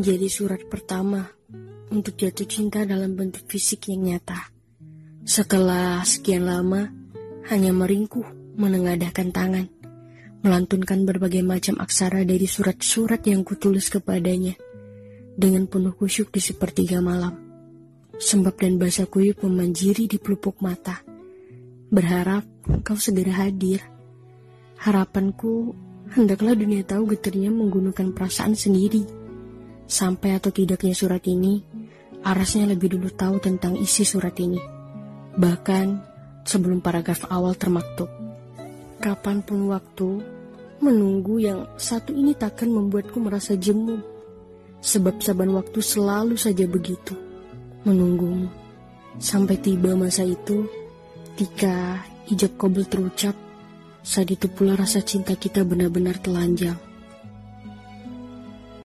menjadi surat pertama untuk jatuh cinta dalam bentuk fisik yang nyata. Setelah sekian lama, hanya meringkuh menengadahkan tangan, melantunkan berbagai macam aksara dari surat-surat yang kutulis kepadanya, dengan penuh kusyuk di sepertiga malam. Sembab dan basah kuyup memanjiri di pelupuk mata. Berharap kau segera hadir. Harapanku, hendaklah dunia tahu getirnya menggunakan perasaan sendiri. Sampai atau tidaknya surat ini, Arasnya lebih dulu tahu tentang isi surat ini. Bahkan sebelum paragraf awal termaktub. Kapan pun waktu, menunggu yang satu ini takkan membuatku merasa jemu. Sebab saban waktu selalu saja begitu. Menunggumu. Sampai tiba masa itu, ketika hijab kobel terucap, saat itu pula rasa cinta kita benar-benar telanjang.